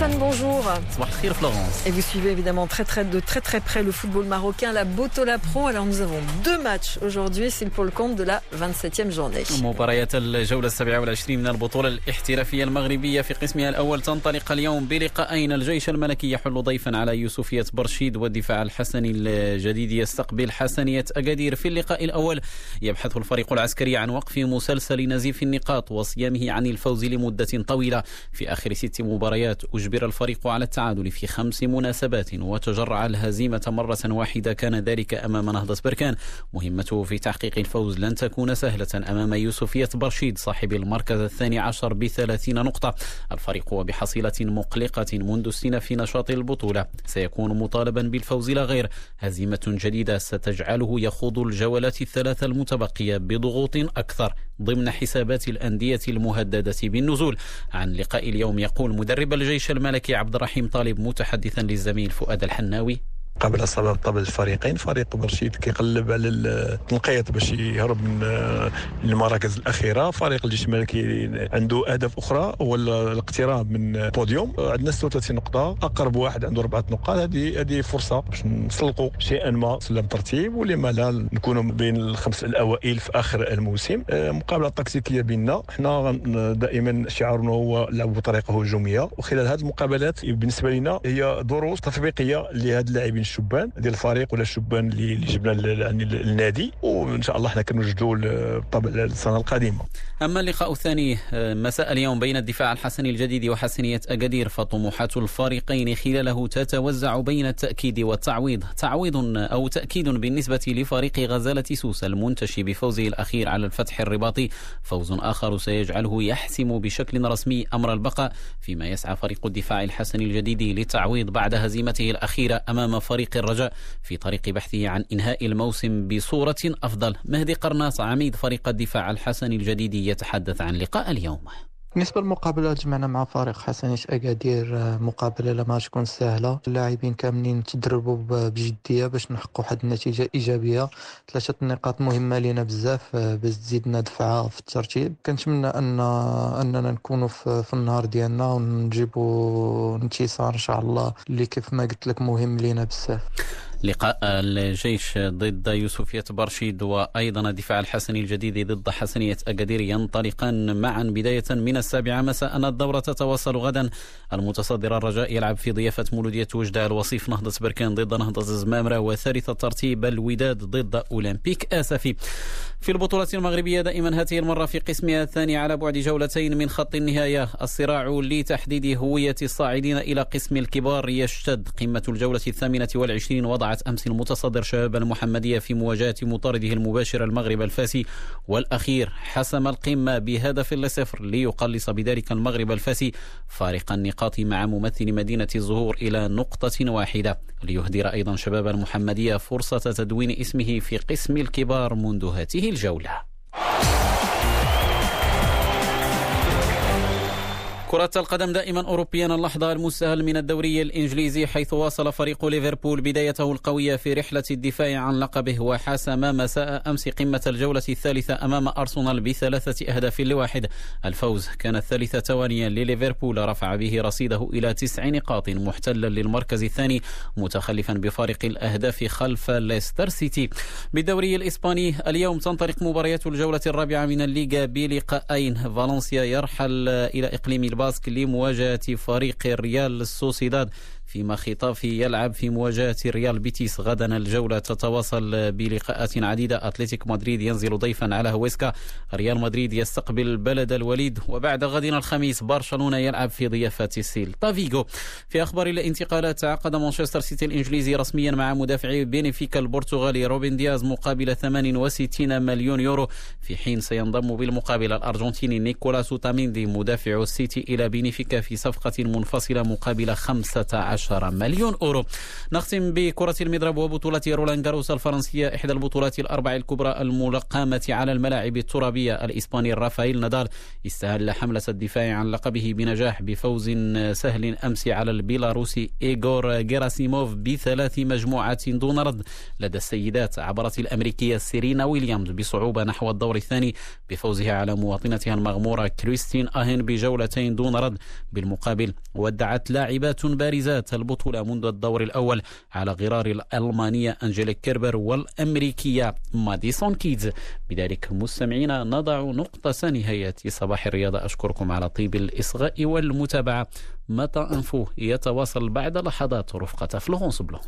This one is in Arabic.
Hassan, bonjour. Florence. Et vous suivez évidemment très très de très très près le football marocain, la Botola Pro. Alors nous avons deux matchs aujourd'hui, c'est pour le compte de la 27e journée. مباريات الجولة السابعة والعشرين من البطولة الاحترافية المغربية في قسمها الأول تنطلق اليوم بلقاءين الجيش الملكي يحل ضيفا على يوسفية برشيد والدفاع الحسني الجديد يستقبل حسنية أكادير في اللقاء الأول يبحث الفريق العسكري عن وقف مسلسل نزيف النقاط وصيامه عن الفوز لمدة طويلة في آخر ست مباريات أجبر الفريق على التعادل في خمس مناسبات وتجرع الهزيمة مرة واحدة. كان ذلك أمام نهضة بركان. مهمته في تحقيق الفوز لن تكون سهلة أمام يوسفية برشيد صاحب المركز الثاني عشر بثلاثين نقطة. الفريق بحصيلة مقلقة منذ السنة في نشاط البطولة. سيكون مطالبا بالفوز لا غير. هزيمة جديدة ستجعله يخوض الجولات الثلاثة المتبقية بضغوط أكثر. ضمن حسابات الأندية المهددة بالنزول. عن لقاء اليوم يقول مدرب الجيش الملكي عبد الرحيم طالب متحدثا للزميل فؤاد الحناوي. قبل صباب طبل الفريقين فريق برشيد كيقلب على التنقيط باش يهرب من المراكز الأخيرة. فريق الجيش الملكي عنده أهداف أخرى هو الاقتراب من بوديوم. عندنا 36 نقطة أقرب واحد عنده أربعة نقاط. هذه هذه فرصة باش نسلقوا شيئا ما سلم ترتيب ولما لا نكونوا بين الخمس الأوائل في آخر الموسم. مقابلة تكتيكيه بيننا إحنا دائما شعارنا هو لعب بطريقه هجوميه وخلال هذه المقابلات بالنسبة لنا هي دروس تطبيقية لهذا اللاعبين. الشبان ديال الفريق ولا الشبان اللي جبنا يعني النادي. وإن شاء الله إحنا كنوجدوا بالطبع السنة القادمة. أما اللقاء الثاني مساء اليوم بين الدفاع الحسني الجديد وحسنية اكادير فطموحات الفريقين خلاله تتوزع بين التأكيد والتعويض، تعويض أو تأكيد بالنسبة لفريق غزالة سوسة المنتشي بفوزه الأخير على الفتح الرباطي، فوز آخر سيجعله يحسم بشكل رسمي أمر البقاء فيما يسعى فريق الدفاع الحسني الجديد للتعويض بعد هزيمته الأخيرة أمام فريق الرجاء في طريق بحثه عن إنهاء الموسم بصورة أفضل، مهدي قرناص عميد فريق الدفاع الحسني الجديد يتحدث عن لقاء اليوم. بالنسبة للمقابلة جمعنا مع فريق حسنية أكادير مقابلة لما تكون سهلة اللاعبين كاملين تدربوا بجدية باش نحققوا واحد النتيجة إيجابية. ثلاثة نقاط مهمة لينا بزاف باش تزيدنا دفعة في الترتيب. كنتمنى أن أننا نكونوا في النهار ديالنا ونجيبوا انتصار إن شاء الله اللي كيف ما قلت لك مهم لينا بزاف. لقاء الجيش ضد يوسفية برشيد وأيضا الدفاع الحسني الجديد ضد حسنية أكادير ينطلقان معا بداية من السابعة مساء. الدورة تتواصل غدا. المتصدر الرجاء يلعب في ضيافة مولودية وجدة الوصيف نهضة بركان ضد نهضة الزمامرة وثالث الترتيب الوداد ضد أولمبيك آسفي. في البطولة المغربية دائما هذه المرة في قسمها الثاني على بعد جولتين من خط النهاية. الصراع لتحديد هوية الصاعدين إلى قسم الكبار يشتد. قمة الجولة الثامنة والعشرين وضعت أمس المتصدر شباب المحمدية في مواجهة مطارده المباشر المغرب الفاسي. والأخير حسم القمة بهدف لصفر ليقلص بذلك المغرب الفاسي فارق النقاط مع ممثل مدينة الزهور إلى نقطة واحدة. ليهدر أيضا شباب المحمدية فرصة تدوين اسمه في قسم الكبار منذ هذه الجولة. كرة القدم دائما أوروبيا اللحظة المستهل من الدوري الإنجليزي حيث واصل فريق ليفربول بدايته القوية في رحلة الدفاع عن لقبه وحسم مساء أمس قمة الجولة الثالثة أمام أرسنال بثلاثة أهداف لواحد. الفوز كان الثالث تواليا لليفربول رفع به رصيده إلى تسع نقاط محتلا للمركز الثاني متخلفا بفارق الأهداف خلف ليستر سيتي. بالدوري الإسباني اليوم تنطلق مباريات الجولة الرابعة من الليغا بلقاءين. فالنسيا يرحل إلى إقليم الباسك لمواجهة فريق ريال سوسيداد. فيما خيتافي يلعب في مواجهة ريال بيتيس. غدا الجولة تتواصل بلقاءات عديدة. أتلتيك مدريد ينزل ضيفا على هويسكا. ريال مدريد يستقبل بلد الوليد. وبعد غد الخميس برشلونة يلعب في ضيافة سيلتا فيغو في أخبار الانتقالات تعاقد مانشستر سيتي الإنجليزي رسميا مع مدافع بنفيكا البرتغالي روبن دياز مقابل 68 مليون يورو. في حين سينضم بالمقابل الأرجنتيني نيكولاس أوتاميندي مدافع السيتي إلى بنفيكا في صفقة منفصلة مقابل 15 10 مليون أورو. نختم بكرة المضرب وبطولة رولان جاروس الفرنسية إحدى البطولات الأربع الكبرى المقامة على الملاعب الترابية. الإسباني رافائيل نادال استهل حملة الدفاع عن لقبه بنجاح بفوز سهل أمس على البيلاروسي إيغور جيراسيموف بثلاث مجموعات دون رد. لدى السيدات عبرت الأمريكية سيرينا ويليامز بصعوبة نحو الدور الثاني بفوزها على مواطنتها المغمورة كريستين أهن بجولتين دون رد. بالمقابل ودعت لاعبات بارزات البطولة منذ الدور الأول على غرار الألمانية أنجيليك كيربر والأمريكية ماديسون كيز. بذلك مستمعينا نضع نقطة نهاية صباح الرياضة أشكركم على طيب الإصغاء والمتابعة. Matin Info يتواصل بعد لحظات رفقة فلورنس بلو.